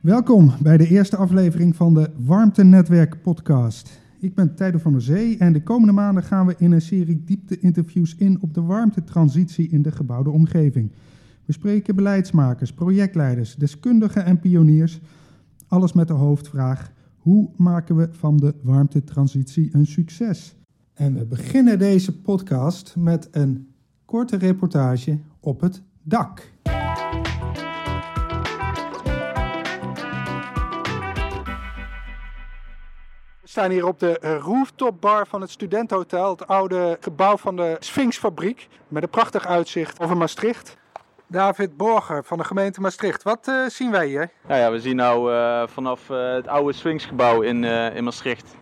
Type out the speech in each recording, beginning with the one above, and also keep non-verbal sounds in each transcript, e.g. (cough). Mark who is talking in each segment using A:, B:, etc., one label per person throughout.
A: Welkom bij de eerste aflevering van de Warmtenetwerk podcast. Ik ben Tijdo van der Zee en de komende maanden gaan we in een serie diepte-interviews in op de warmtetransitie in de gebouwde omgeving. We spreken beleidsmakers, projectleiders, deskundigen en pioniers. Alles met de hoofdvraag: hoe maken we van de warmtetransitie een succes? En we beginnen deze podcast met een korte reportage op het dak. Staan hier op de eh, rooftop bar van het studentenhotel, het oude gebouw van de Sphinxfabriek, met een prachtig uitzicht over Maastricht. David Borger van de gemeente Maastricht. Wat uh, zien wij hier?
B: Nou ja, we zien nou uh, vanaf het oude Sphinxgebouw in, in Maastricht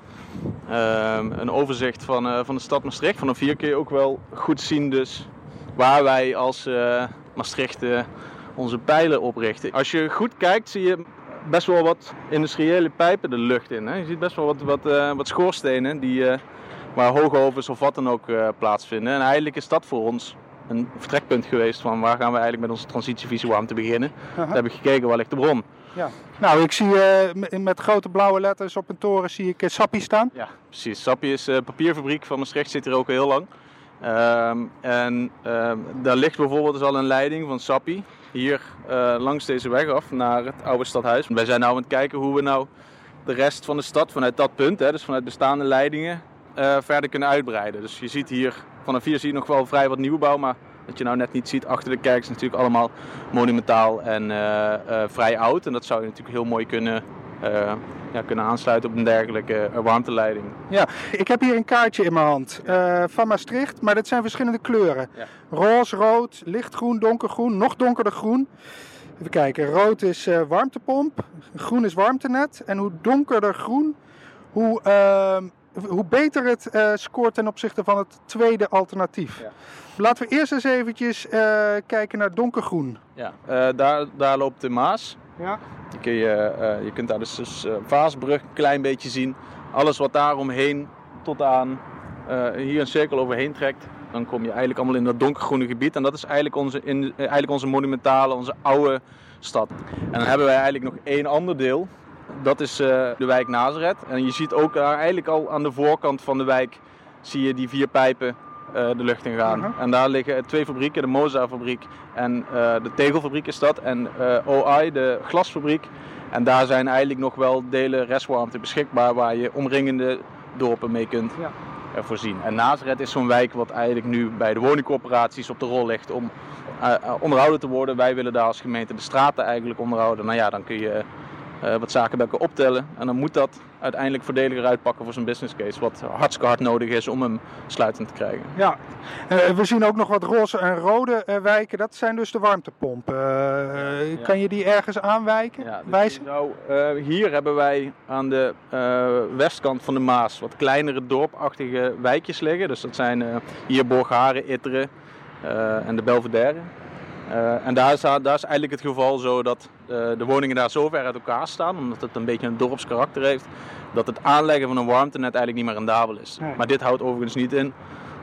B: ehm, een overzicht van, van de stad Maastricht. Vanaf hier kun je ook wel goed zien dus waar wij als Maastricht onze pijlen oprichten. Als je goed kijkt zie je best wel wat industriële pijpen de lucht in. Hè? Je ziet best wel wat, wat, wat schoorstenen die, waar hoogovens of wat dan ook plaatsvinden. En eigenlijk is dat voor ons een vertrekpunt geweest van waar gaan we eigenlijk met onze transitievisie warm te beginnen. Uh -huh. heb ik gekeken waar ligt de bron.
A: Ja. Nou, ik zie uh, met grote blauwe letters op een toren zie ik uh, Sappi staan.
B: Ja, precies. Sappi is een papierfabriek van Maastricht, zit hier ook heel lang. Um, en um, daar ligt bijvoorbeeld dus al een leiding van Sappi hier uh, langs deze weg af naar het oude stadhuis. Wij zijn nu aan het kijken hoe we nou de rest van de stad vanuit dat punt, hè, dus vanuit bestaande leidingen, verder kunnen uitbreiden. Dus je ziet hier Vanaf hier zie je nog wel vrij wat nieuwbouw, maar wat je nou net niet ziet achter de kerk is natuurlijk allemaal monumentaal en uh, vrij oud. En dat zou je natuurlijk heel mooi kunnen, uh, ja, kunnen aansluiten op een dergelijke warmteleiding.
A: Ja, ik heb hier een kaartje in mijn hand van Maastricht, maar dat zijn verschillende kleuren. Ja. Roze, rood, lichtgroen, donkergroen, nog donkerder groen. Even kijken, rood is warmtepomp, groen is warmtenet en hoe donkerder groen, hoe ehm, hoe beter het scoort ten opzichte van het tweede alternatief. Ja. Laten we eerst eens eventjes kijken naar donkergroen.
B: Ja, daar, daar loopt de Maas. Ja. Die kun je, je kunt daar dus, dus Vaasbrug een klein beetje zien. Alles wat daar omheen tot aan hier een cirkel overheen trekt. Dan kom je eigenlijk allemaal in dat donkergroene gebied. En dat is eigenlijk onze, in, eigenlijk onze monumentale, onze oude stad. En dan hebben wij eigenlijk nog één ander deel dat is de wijk Nazareth. En je ziet ook daar eigenlijk al aan de voorkant van de wijk zie je die vier pijpen de lucht in gaan. Uh -huh. En daar liggen twee fabrieken, de Moza-fabriek en uh, de tegelfabriek is dat. En OI, de glasfabriek. En daar zijn eigenlijk nog wel delen restwarmte beschikbaar waar je omringende dorpen mee kunt ja. voorzien. En Nazareth is zo'n wijk wat eigenlijk nu bij de woningcorporaties op de rol ligt om onderhouden te worden. Wij willen daar als gemeente de straten eigenlijk onderhouden. Nou ja, dan kun je uh, wat zaken bij elkaar optellen. En dan moet dat uiteindelijk voordeliger uitpakken voor zijn business case. Wat hartstikke hard nodig is om hem sluitend te krijgen.
A: Ja, uh, we zien ook nog wat roze en rode uh, wijken. Dat zijn dus de warmtepompen. Ja. Kan je die ergens aanwijken?
B: Ja, dus wijzen? Nou, hier hebben wij aan de westkant van de Maas wat kleinere dorpachtige wijkjes liggen. Dus dat zijn hier Borgharen, Itteren en de Belvedere. Uh, en daar is, daar is eigenlijk het geval zo dat uh, de woningen daar zo ver uit elkaar staan, omdat het een beetje een dorpskarakter heeft, dat het aanleggen van een warmtenet eigenlijk niet meer rendabel is. Nee. Maar dit houdt overigens niet in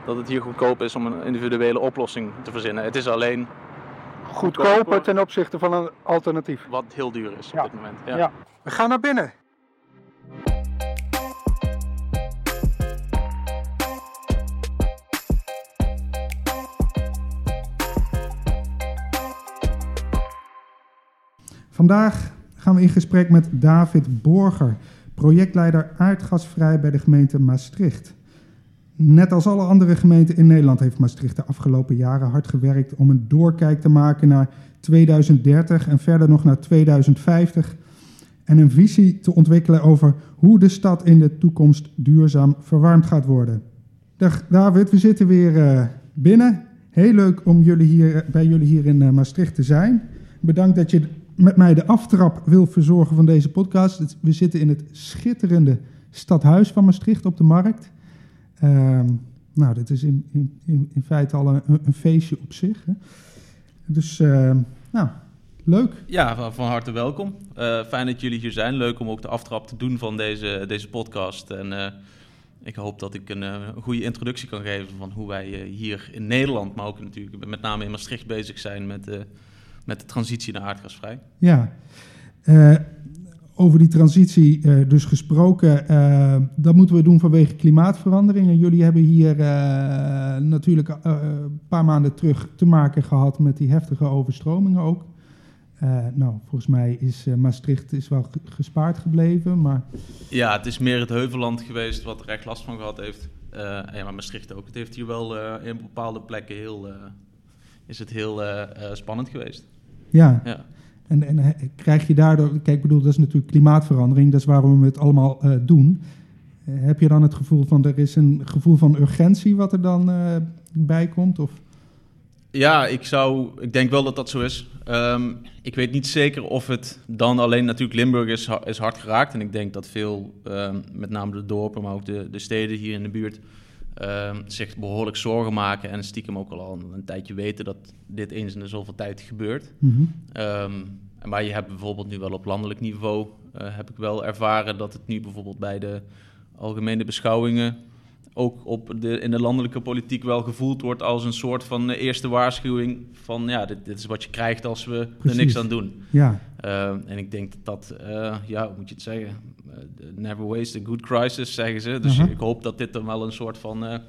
B: dat het hier goedkoop is om een individuele oplossing te verzinnen. Het is alleen
A: goedkoper, goedkoper ten opzichte van een alternatief.
B: Wat heel duur is ja. op dit moment. Ja.
A: ja. We gaan naar binnen. Vandaag gaan we in gesprek met David Borger, projectleider aardgasvrij bij de gemeente Maastricht. Net als alle andere gemeenten in Nederland heeft Maastricht de afgelopen jaren hard gewerkt om een doorkijk te maken naar 2030 en verder nog naar 2050. En een visie te ontwikkelen over hoe de stad in de toekomst duurzaam verwarmd gaat worden. Dag David, we zitten weer uh, binnen. Heel leuk om jullie hier, bij jullie hier in uh, Maastricht te zijn. Bedankt dat je met mij de aftrap wil verzorgen van deze podcast. We zitten in het schitterende stadhuis van Maastricht op de markt. Uh, nou, dit is in, in, in feite al een, een, feestje op zich. Hè. Dus, uh, nou, leuk.
B: Ja, van, harte welkom. Uh, fijn dat jullie hier zijn. Leuk om ook de aftrap te doen van deze, deze podcast. En uh, ik hoop dat ik een, een, goede introductie kan geven van hoe wij hier in Nederland, maar ook natuurlijk met name in Maastricht bezig zijn met met de transitie naar aardgasvrij.
A: Ja, over die transitie uh, dus gesproken. Uh, dat moeten we doen vanwege klimaatverandering. En jullie hebben hier natuurlijk een paar maanden terug te maken gehad met die heftige overstromingen ook. nou, volgens mij is Maastricht is wel gespaard gebleven, maar...
B: Ja, het is meer het heuvelland geweest wat er echt last van gehad heeft. ja, maar Maastricht ook. Het heeft hier wel in bepaalde plekken heel... is het heel spannend geweest.
A: Ja. ja. En, en krijg je daardoor, kijk, ik bedoel, dat is natuurlijk klimaatverandering, dat is waarom we het allemaal uh, doen. Uh, heb je dan het gevoel van, er is een gevoel van urgentie wat er dan uh, bij komt? Of?
B: Ja, ik, zou, ik denk wel dat dat zo is. Um, ik weet niet zeker of het dan alleen natuurlijk Limburg is, is hard geraakt. En ik denk dat veel, um, met name de dorpen, maar ook de, de steden hier in de buurt, um, zich behoorlijk zorgen maken en stiekem ook al een tijdje weten dat dit eens in de zoveel tijd gebeurt. Mm -hmm. um, maar je hebt bijvoorbeeld nu wel op landelijk niveau, uh, heb ik wel ervaren dat het nu bijvoorbeeld bij de algemene beschouwingen ook op de, in de landelijke politiek wel gevoeld wordt als een soort van eerste waarschuwing van ja, dit, dit is wat je krijgt als we er niks aan doen.
A: Ja.
B: Uh, en ik denk dat dat, uh, ja, hoe moet je het zeggen? Uh, never waste a good crisis, zeggen ze. Dus -huh. ik hoop dat dit dan wel een soort van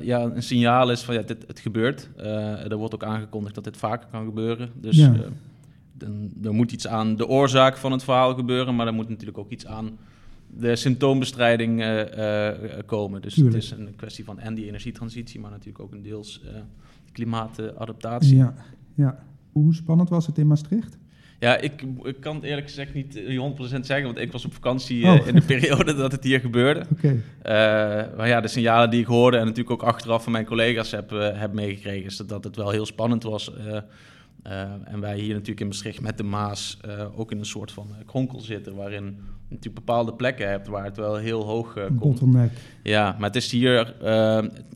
B: ja, een signaal is van ja, dit, het gebeurt. er wordt ook aangekondigd dat dit vaker kan gebeuren. Dus ja. dan, er moet iets aan de oorzaak van het verhaal gebeuren, maar er moet natuurlijk ook iets aan de symptoombestrijding komen. Dus Tuurlijk. het is een kwestie van en die energietransitie, maar natuurlijk ook een deels klimaatadaptatie.
A: Ja, ja. Hoe spannend was het in Maastricht?
B: Ja, ik, ik kan het eerlijk gezegd niet 100% zeggen, want ik was op vakantie oh. in de periode (laughs) dat het hier gebeurde.
A: Okay.
B: maar ja, de signalen die ik hoorde en natuurlijk ook achteraf van mijn collega's heb, heb meegekregen, is dat, dat het wel heel spannend was. En wij hier natuurlijk in Maastricht met de Maas ook in een soort van kronkel zitten, waarin je natuurlijk bepaalde plekken hebt waar het wel heel hoog komt.
A: Bottleneck.
B: Ja, maar het is hier,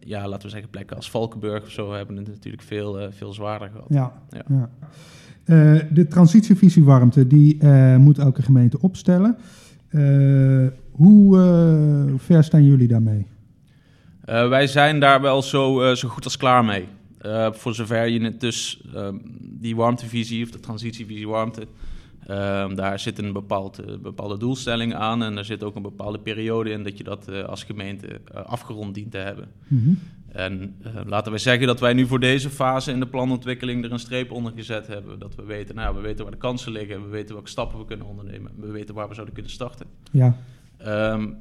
B: ja, laten we zeggen, plekken als Valkenburg of zo hebben het natuurlijk veel, veel zwaarder gehad.
A: Ja, ja. ja. De transitievisie warmte, die moet elke gemeente opstellen. hoe ver staan jullie daarmee?
B: wij zijn daar wel zo, zo goed als klaar mee. Voor zover je het dus um, die warmtevisie of de transitievisie warmte, um, daar zit een bepaald, bepaalde doelstelling aan en er zit ook een bepaalde periode in dat je dat als gemeente afgerond dient te hebben. Mm -hmm. En laten we zeggen dat wij nu voor deze fase in de planontwikkeling er een streep onder gezet hebben. Dat we weten, nou, we weten waar de kansen liggen, we weten welke stappen we kunnen ondernemen, we weten waar we zouden kunnen starten.
A: Ja.
B: Um,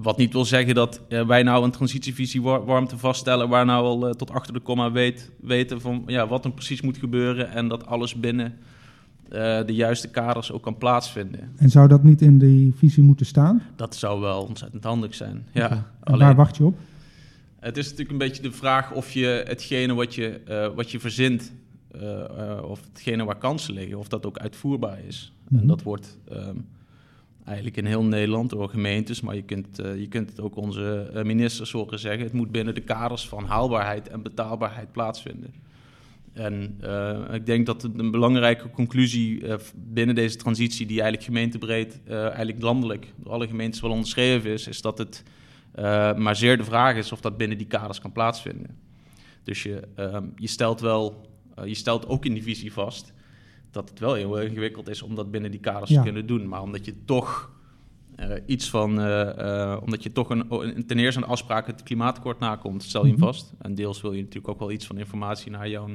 B: wat niet wil zeggen dat uh, wij nou een transitievisie war warmte vaststellen... waar nou al uh, tot achter de komma weet, weten van ja, wat er precies moet gebeuren... en dat alles binnen de juiste kaders ook kan plaatsvinden.
A: En zou dat niet in die visie moeten staan?
B: Dat zou wel ontzettend handig zijn, ja. Okay.
A: Alleen, waar wacht je op?
B: Het is natuurlijk een beetje de vraag of je hetgene wat je, wat je verzint... of hetgene waar kansen liggen, of dat ook uitvoerbaar is. Mm -hmm. En dat wordt... Um, eigenlijk in heel Nederland door gemeentes, maar je kunt, je kunt het ook onze ministers horen zeggen. Het moet binnen de kaders van haalbaarheid en betaalbaarheid plaatsvinden. En ik denk dat een belangrijke conclusie binnen deze transitie, die eigenlijk gemeentebreed, eigenlijk landelijk door alle gemeentes wel onderschreven is, is dat het maar zeer de vraag is of dat binnen die kaders kan plaatsvinden. Dus je, je stelt wel, je stelt ook in die visie vast dat het wel heel ingewikkeld is om dat binnen die kaders te kunnen doen. Maar omdat je toch uh, iets van, uh, uh, omdat je toch een, ten eerste een afspraak het klimaatakkoord nakomt, stel je hem mhm. vast. En deels wil je natuurlijk ook wel iets van informatie naar jouw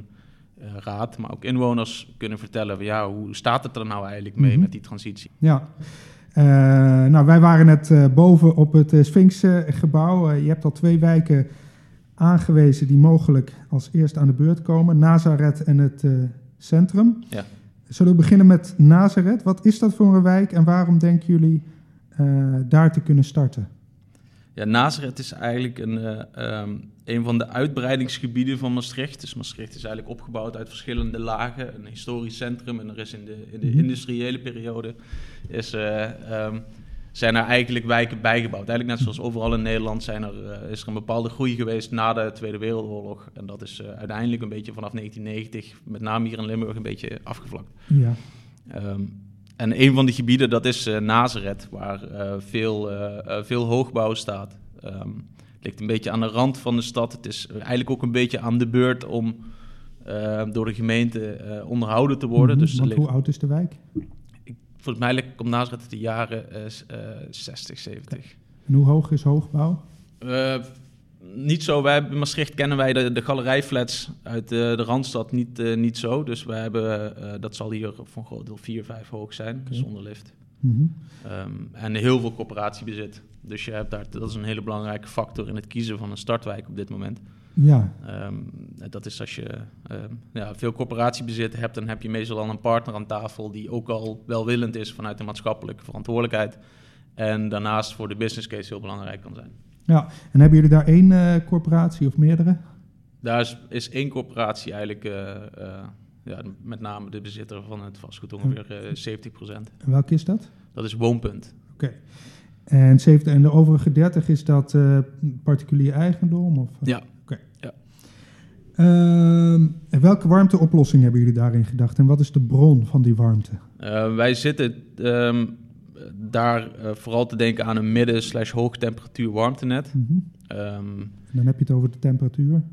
B: raad, maar ook inwoners kunnen vertellen, van, ja, hoe staat het er nou eigenlijk mee mm met die transitie?
A: Ja. Nou, wij waren net boven op het Sphinx-gebouw. je hebt al twee wijken aangewezen die mogelijk als eerste aan de beurt komen. Nazareth en het centrum.
B: Ja.
A: Zullen we beginnen met Nazareth? Wat is dat voor een wijk en waarom denken jullie daar te kunnen starten?
B: Ja, Nazareth is eigenlijk een, uh, um, een van de uitbreidingsgebieden van Maastricht. Dus Maastricht is eigenlijk opgebouwd uit verschillende lagen. Een historisch centrum en er is in de, in de mhm. industriële periode is, uh, um, zijn er eigenlijk wijken bijgebouwd. Eigenlijk net zoals overal in Nederland zijn er, uh, is er een bepaalde groei geweest na de Tweede Wereldoorlog. En dat is uiteindelijk een beetje vanaf 1990, met name hier in Limburg, een beetje afgevlakt.
A: Ja.
B: Um, en een van die gebieden, dat is uh, Nazareth, waar veel, veel hoogbouw staat. Um, het ligt een beetje aan de rand van de stad. Het is eigenlijk ook een beetje aan de beurt om door de gemeente onderhouden te worden.
A: Mm -hmm, dus hoe oud is de wijk?
B: ik volgens mij komt Nazareth de jaren 60, 70.
A: En hoe hoog is hoogbouw?
B: Niet zo. Wij in Maastricht kennen wij de, de galerijflats uit de, de Randstad niet, niet zo. Dus wij hebben, dat zal hier voor een groot deel 4, 5 hoog zijn, zonder lift. Mhm. Ehm, en heel veel coöperatiebezit. Dus je hebt daar, dat is een hele belangrijke factor in het kiezen van een startwijk op dit moment.
A: Ja.
B: Ehm, dat is als je um, ja, veel corporatiebezit hebt, dan heb je meestal al een partner aan tafel die ook al welwillend is vanuit de maatschappelijke verantwoordelijkheid. En daarnaast voor de business case heel belangrijk kan zijn.
A: Ja, en hebben jullie daar één uh, corporatie of meerdere?
B: Daar is, is één corporatie eigenlijk, uh, uh, ja, met name de bezitter van het vastgoed, ongeveer 70 procent.
A: En welke is dat?
B: Dat is Woonpunt.
A: Oké. En, 70, en de overige 30 is dat particulier eigendom? Of?
B: Ja,
A: Ehm, en welke warmteoplossing hebben jullie daarin gedacht en wat is de bron van die warmte?
B: Uh, wij zitten um, daar uh, vooral te denken aan een midden- slash hoogtemperatuur warmtenet. Mm
A: -hmm. um, dan heb je het over de temperatuur?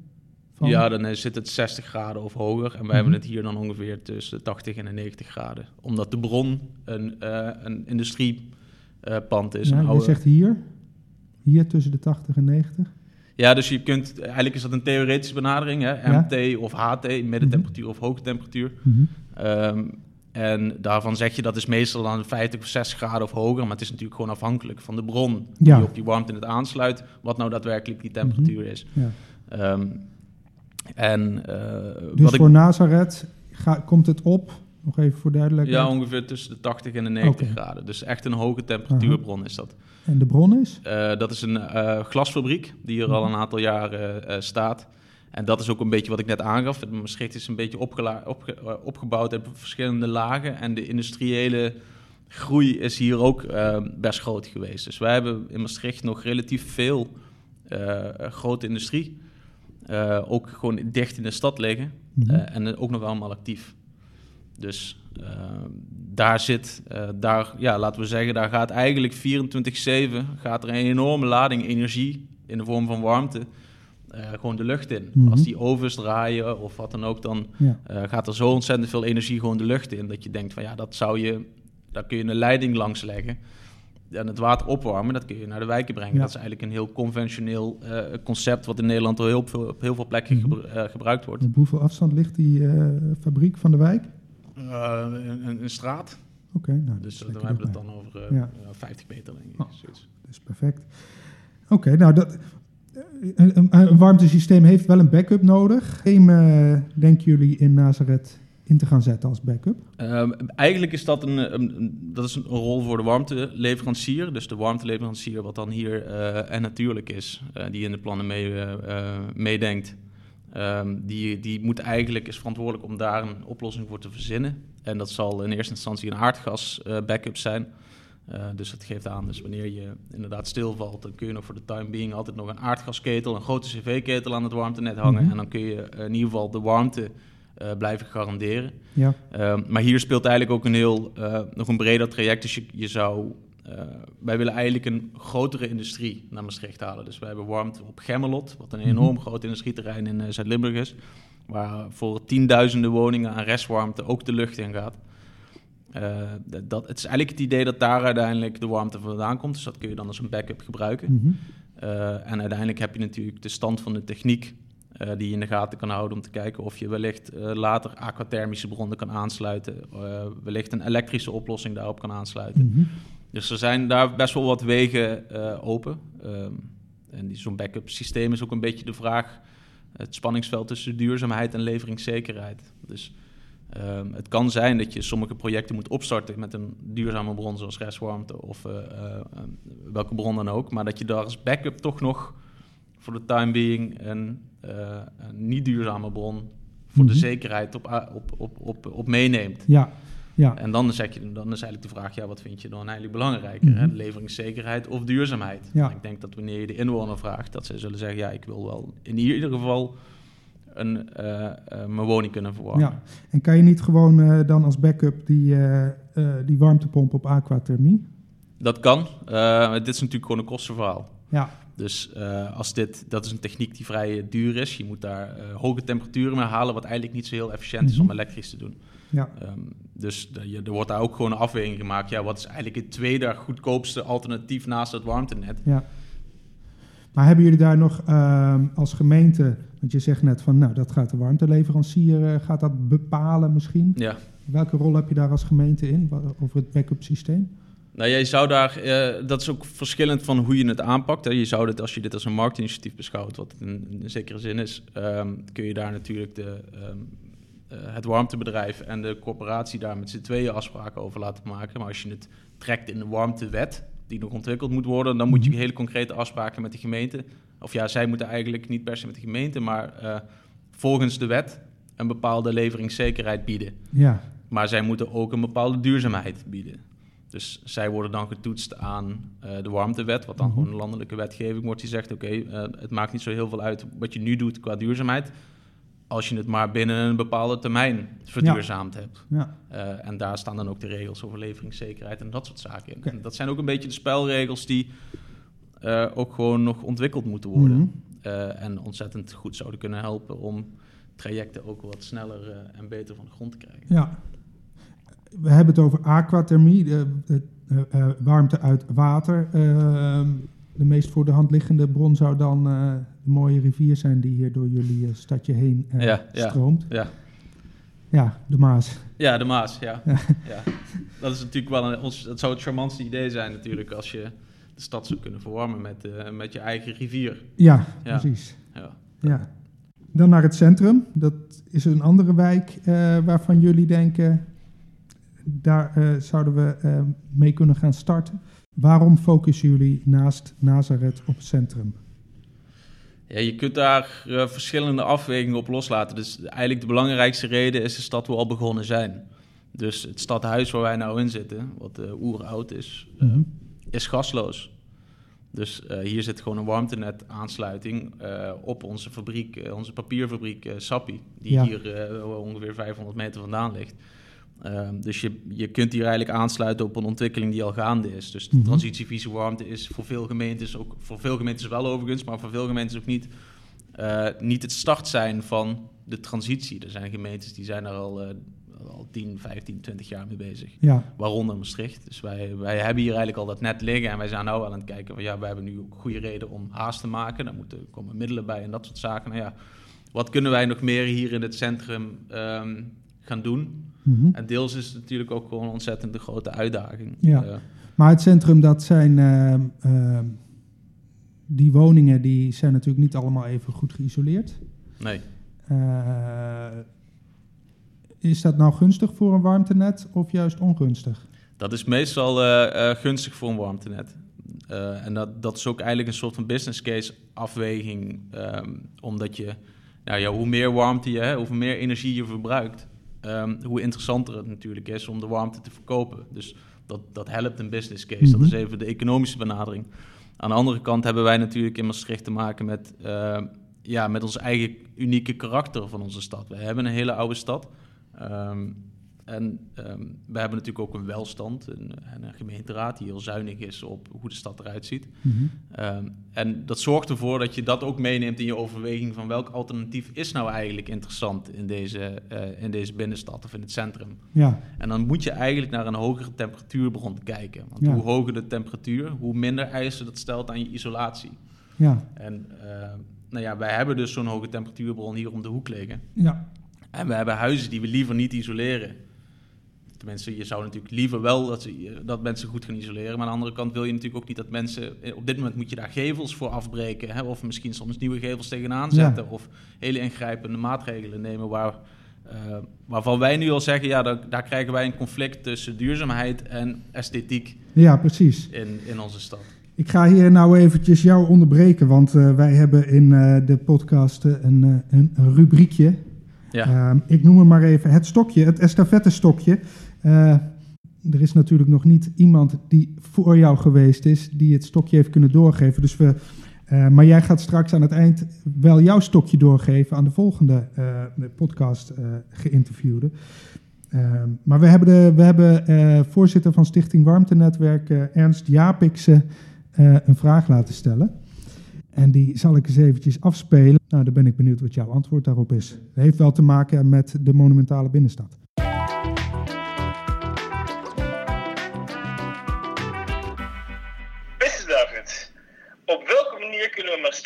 B: Van? Ja, dan zit het 60 graden of hoger. En wij mm -hmm. hebben het hier dan ongeveer tussen de 80 en de 90 graden. Omdat de bron een, uh, een industriepand is.
A: Ja,
B: een
A: oude... Je zegt hier? Hier tussen de 80 en 90?
B: Ja, dus je kunt, eigenlijk is dat een theoretische benadering, hè? MT of HT, middentemperatuur mm -hmm. of hoge temperatuur. Mm -hmm. um, en daarvan zeg je dat is meestal dan 50 of 60 graden of hoger, maar het is natuurlijk gewoon afhankelijk van de bron
A: ja.
B: die op die warmte het aansluit, wat nou daadwerkelijk die temperatuur is.
A: Ja.
B: Um, en, uh,
A: dus
B: wat
A: voor ik... Nazareth ga, komt het op, nog even voor duidelijkheid?
B: Ja, ongeveer tussen de 80 en de 90 okay. graden. Dus echt een hoge temperatuurbron is dat.
A: En de bron is?
B: Uh, dat is een uh, glasfabriek die hier al een aantal jaren staat. En dat is ook een beetje wat ik net aangaf. Maastricht is een beetje opge opgebouwd uit verschillende lagen. En de industriële groei is hier ook best groot geweest. Dus wij hebben in Maastricht nog relatief veel grote industrie. ook gewoon dicht in de stad liggen. Mm -hmm. en ook nog allemaal actief. Dus uh, daar zit, daar, ja, laten we zeggen, daar gaat eigenlijk 24-7 gaat er een enorme lading energie in de vorm van warmte uh, gewoon de lucht in. Mm -hmm. Als die ovens draaien of wat dan ook, dan ja. gaat er zo ontzettend veel energie gewoon de lucht in. Dat je denkt van ja, dat zou je, daar kun je een leiding langs leggen. En het water opwarmen, dat kun je naar de wijken brengen. Ja. Dat is eigenlijk een heel conventioneel concept, wat in Nederland al heel veel, op heel veel plekken mm -hmm. gebru gebruikt wordt.
A: Op hoeveel afstand ligt die fabriek van de wijk?
B: Uh, een, een, straat.
A: Oké, okay, nou,
B: dus dan hebben we het dan over uh, ja. 50 meter, denk ik. Oh,
A: dat is perfect. Oké, okay, nou, dat, een, warmtesysteem heeft wel een backup nodig. Geen, uh, denken jullie in Nazareth in te gaan zetten als backup?
B: Um, eigenlijk is dat een, dat is een rol voor de warmteleverancier. Dus de warmteleverancier, wat dan hier en natuurlijk is, die in de plannen mee, meedenkt. Um, die, die moet eigenlijk, is verantwoordelijk om daar een oplossing voor te verzinnen. En dat zal in eerste instantie een aardgas uh, backup zijn. Uh, dus dat geeft aan, dus wanneer je inderdaad stilvalt, dan kun je nog voor de time being altijd nog een aardgasketel, een grote cv-ketel aan het warmtenet hangen. Mm -hmm. En dan kun je in ieder geval de warmte uh, blijven garanderen.
A: Ja.
B: Um, maar hier speelt eigenlijk ook een heel, nog een breder traject. Dus je, je zou wij willen eigenlijk een grotere industrie naar Maastricht halen. Dus wij hebben warmte op Gemmelot, wat een enorm mm -hmm. groot industrieterrein in Zuid-Limburg is. Waar voor tienduizenden woningen aan restwarmte ook de lucht in gaat. Uh, dat, het is eigenlijk het idee dat daar uiteindelijk de warmte vandaan komt. Dus dat kun je dan als een backup gebruiken.
A: Mm -hmm.
B: en uiteindelijk heb je natuurlijk de stand van de techniek die je in de gaten kan houden om te kijken of je wellicht later aquathermische bronnen kan aansluiten. wellicht een elektrische oplossing daarop kan aansluiten.
A: Mm -hmm.
B: Dus er zijn daar best wel wat wegen open. Um, en zo'n backup systeem is ook een beetje de vraag... het spanningsveld tussen duurzaamheid en leveringszekerheid. Dus um, het kan zijn dat je sommige projecten moet opstarten... met een duurzame bron zoals restwarmte of uh, uh, welke bron dan ook... maar dat je daar als backup toch nog voor de time being... een, een niet duurzame bron voor mm -hmm. de zekerheid op, op, op, op, op meeneemt.
A: Ja, ja.
B: En dan, zeg je, dan is eigenlijk de vraag, ja, wat vind je dan eigenlijk belangrijker? Mm -hmm. hè? Leveringszekerheid of duurzaamheid?
A: Ja.
B: Ik denk dat wanneer je de inwoner vraagt, dat ze zullen zeggen, ja, ik wil wel in ieder geval een, uh, uh, mijn woning kunnen verwarmen.
A: Ja. En kan je niet gewoon uh, dan als backup die, die warmtepomp op aquathermie?
B: Dat kan. dit is natuurlijk gewoon een kostenverhaal.
A: Ja.
B: Dus als dit, dat is een techniek die vrij duur is. Je moet daar hoge temperaturen mee halen, wat eigenlijk niet zo heel efficiënt mm -hmm. is om elektrisch te doen.
A: Ja.
B: Ehm, dus de, er wordt daar ook gewoon een afweging gemaakt. Ja, wat is eigenlijk het tweede goedkoopste alternatief naast het warmtenet?
A: Ja. Maar hebben jullie daar nog ehm, als gemeente, want je zegt net van, nou, dat gaat de warmteleverancier, uh, gaat dat bepalen misschien?
B: Ja.
A: Welke rol heb je daar als gemeente in, over het backup systeem?
B: Nou, jij zou daar, uh, dat is ook verschillend van hoe je het aanpakt. Hè. Je zou dit, als je dit als een marktinitiatief beschouwt, wat in, in zekere zin is, um, kun je daar natuurlijk de, um, uh, het warmtebedrijf en de corporatie daar met z'n tweeën afspraken over laten maken. Maar als je het trekt in de warmtewet, die nog ontwikkeld moet worden, dan moet je mhm. hele concrete afspraken met de gemeente. Of ja, zij moeten eigenlijk niet per se met de gemeente, maar uh, volgens de wet een bepaalde leveringszekerheid bieden.
A: Ja.
B: Maar zij moeten ook een bepaalde duurzaamheid bieden. Dus zij worden dan getoetst aan uh, de warmtewet, wat dan mm -hmm. gewoon een landelijke wetgeving wordt. Die zegt, oké, okay, uh, het maakt niet zo heel veel uit wat je nu doet qua duurzaamheid als je het maar binnen een bepaalde termijn verduurzaamd
A: ja.
B: hebt.
A: Ja.
B: Uh, en daar staan dan ook de regels over leveringszekerheid en dat soort zaken in. Okay. En dat zijn ook een beetje de spelregels die uh, ook gewoon nog ontwikkeld moeten worden. Mm -hmm. uh, en ontzettend goed zouden kunnen helpen om trajecten ook wat sneller en beter van de grond te krijgen.
A: Ja. We hebben het over aquathermie, warmte uit water. Ehm, de meest voor de hand liggende bron zou dan uh, de mooie rivier zijn die hier door jullie uh, stadje heen
B: ja,
A: stroomt.
B: Ja.
A: ja, de Maas.
B: Ja, de Maas, ja. ja. Dat is natuurlijk wel een, ons, dat zou het charmantste idee zijn natuurlijk als je de stad zou kunnen verwarmen met, met je eigen rivier.
A: Ja, ja. precies.
B: Ja.
A: ja. Dan naar het centrum. Dat is een andere wijk waarvan jullie denken, daar zouden we mee kunnen gaan starten. Waarom focussen jullie naast Nazareth op het centrum?
B: Ja, je kunt daar uh, verschillende afwegingen op loslaten. Dus eigenlijk de belangrijkste reden is de stad hoe we al begonnen zijn. Dus het stadhuis waar wij nou in zitten, wat uh, oeroud is, uh, mm-hmm. is gasloos. Dus hier zit gewoon een warmtenet aansluiting op onze fabriek, onze papierfabriek Sappi, die ja. hier ongeveer 500 meter vandaan ligt. Uh, dus je, je kunt hier eigenlijk aansluiten op een ontwikkeling die al gaande is. Dus de mm -hmm. transitievisie warmte is voor veel gemeentes, ook voor veel gemeentes wel overigens, maar voor veel gemeentes ook niet, uh, niet het start zijn van de transitie. Er zijn gemeentes die zijn er al, uh, al 10, 15, 20 jaar mee bezig.
A: Ja.
B: Waaronder Maastricht. Dus wij, wij hebben hier eigenlijk al dat net liggen en wij zijn nou wel aan het kijken van ja, we hebben nu ook goede reden om haast te maken. Daar moeten komen middelen bij en dat soort zaken. Nou ja, wat kunnen wij nog meer hier in het centrum um, gaan doen? Mm -hmm. En deels is het natuurlijk ook gewoon een ontzettend grote uitdaging.
A: Ja. Uh, maar het centrum, dat zijn uh, uh, die woningen, die zijn natuurlijk niet allemaal even goed geïsoleerd.
B: Nee.
A: is dat nou gunstig voor een warmtenet of juist ongunstig?
B: Dat is meestal gunstig voor een warmtenet. en dat, dat is ook eigenlijk een soort van business case afweging, um, omdat je, nou ja, hoe meer warmte je, hè, hoe meer energie je verbruikt, Um, hoe interessanter het natuurlijk is om de warmte te verkopen. Dus dat, dat helpt een business case. Mm -hmm. Dat is even de economische benadering. Aan de andere kant hebben wij natuurlijk in Maastricht te maken met, uh, ja, met ons eigen unieke karakter van onze stad. We hebben een hele oude stad. Um, en um, we hebben natuurlijk ook een welstand en, en, een gemeenteraad die heel zuinig is op hoe de stad eruit ziet. Mm -hmm. um, en dat zorgt ervoor dat je dat ook meeneemt in je overweging van welk alternatief is nou eigenlijk interessant in deze, uh, in deze binnenstad of in het centrum.
A: Ja.
B: En dan moet je eigenlijk naar een hogere temperatuurbron kijken. Want ja. hoe hoger de temperatuur, hoe minder eisen dat stelt aan je isolatie.
A: Ja.
B: En uh, nou ja, wij hebben dus zo'n hoge temperatuurbron hier om de hoek liggen.
A: Ja.
B: En we hebben huizen die we liever niet isoleren. Tenminste, je zou natuurlijk liever wel dat, ze, dat mensen goed gaan isoleren. Maar aan de andere kant wil je natuurlijk ook niet dat mensen... Op dit moment moet je daar gevels voor afbreken. Hè? Of misschien soms nieuwe gevels tegenaan zetten. Ja. Of hele ingrijpende maatregelen nemen waar, uh, waarvan wij nu al zeggen... ja, daar, daar, krijgen wij een conflict tussen duurzaamheid en esthetiek.
A: Ja, precies.
B: In, in onze stad.
A: Ik ga hier nou eventjes jou onderbreken, want uh, wij hebben in uh, de podcast een, een, een rubriekje.
B: Ja.
A: Uh, ik noem het maar even het stokje, het estafette-stokje. Uh, er is natuurlijk nog niet iemand die voor jou geweest is, die het stokje heeft kunnen doorgeven. Dus we, uh, maar jij gaat straks aan het eind wel jouw stokje doorgeven aan de volgende podcast geïnterviewde. maar we hebben, de, we hebben voorzitter van Stichting Warmtenetwerk, Ernst Japikse, een vraag laten stellen. En die zal ik eens eventjes afspelen. Nou, dan ben ik benieuwd wat jouw antwoord daarop is. Dat heeft wel te maken met de monumentale binnenstad.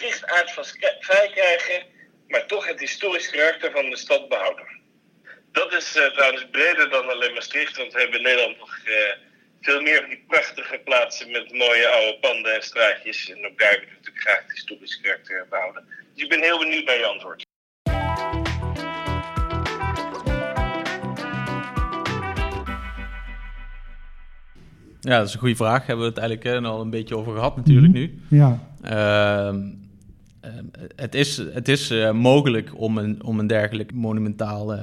C: Kunnen we Maastricht aardvrij krijgen, maar toch het historisch karakter van de stad behouden. Dat is uh, trouwens breder dan alleen Maastricht, want we hebben in Nederland nog uh, veel meer van die prachtige plaatsen met mooie oude panden en straatjes. En ook daar willen we natuurlijk graag het historisch karakter behouden. Dus ik ben heel benieuwd bij je antwoord.
B: Ja, dat is een goede vraag. Hebben we het eigenlijk al een beetje over gehad natuurlijk mhm. nu.
A: Ja.
B: Uh, het is, het is uh, mogelijk om een, om een dergelijk monumentaal uh,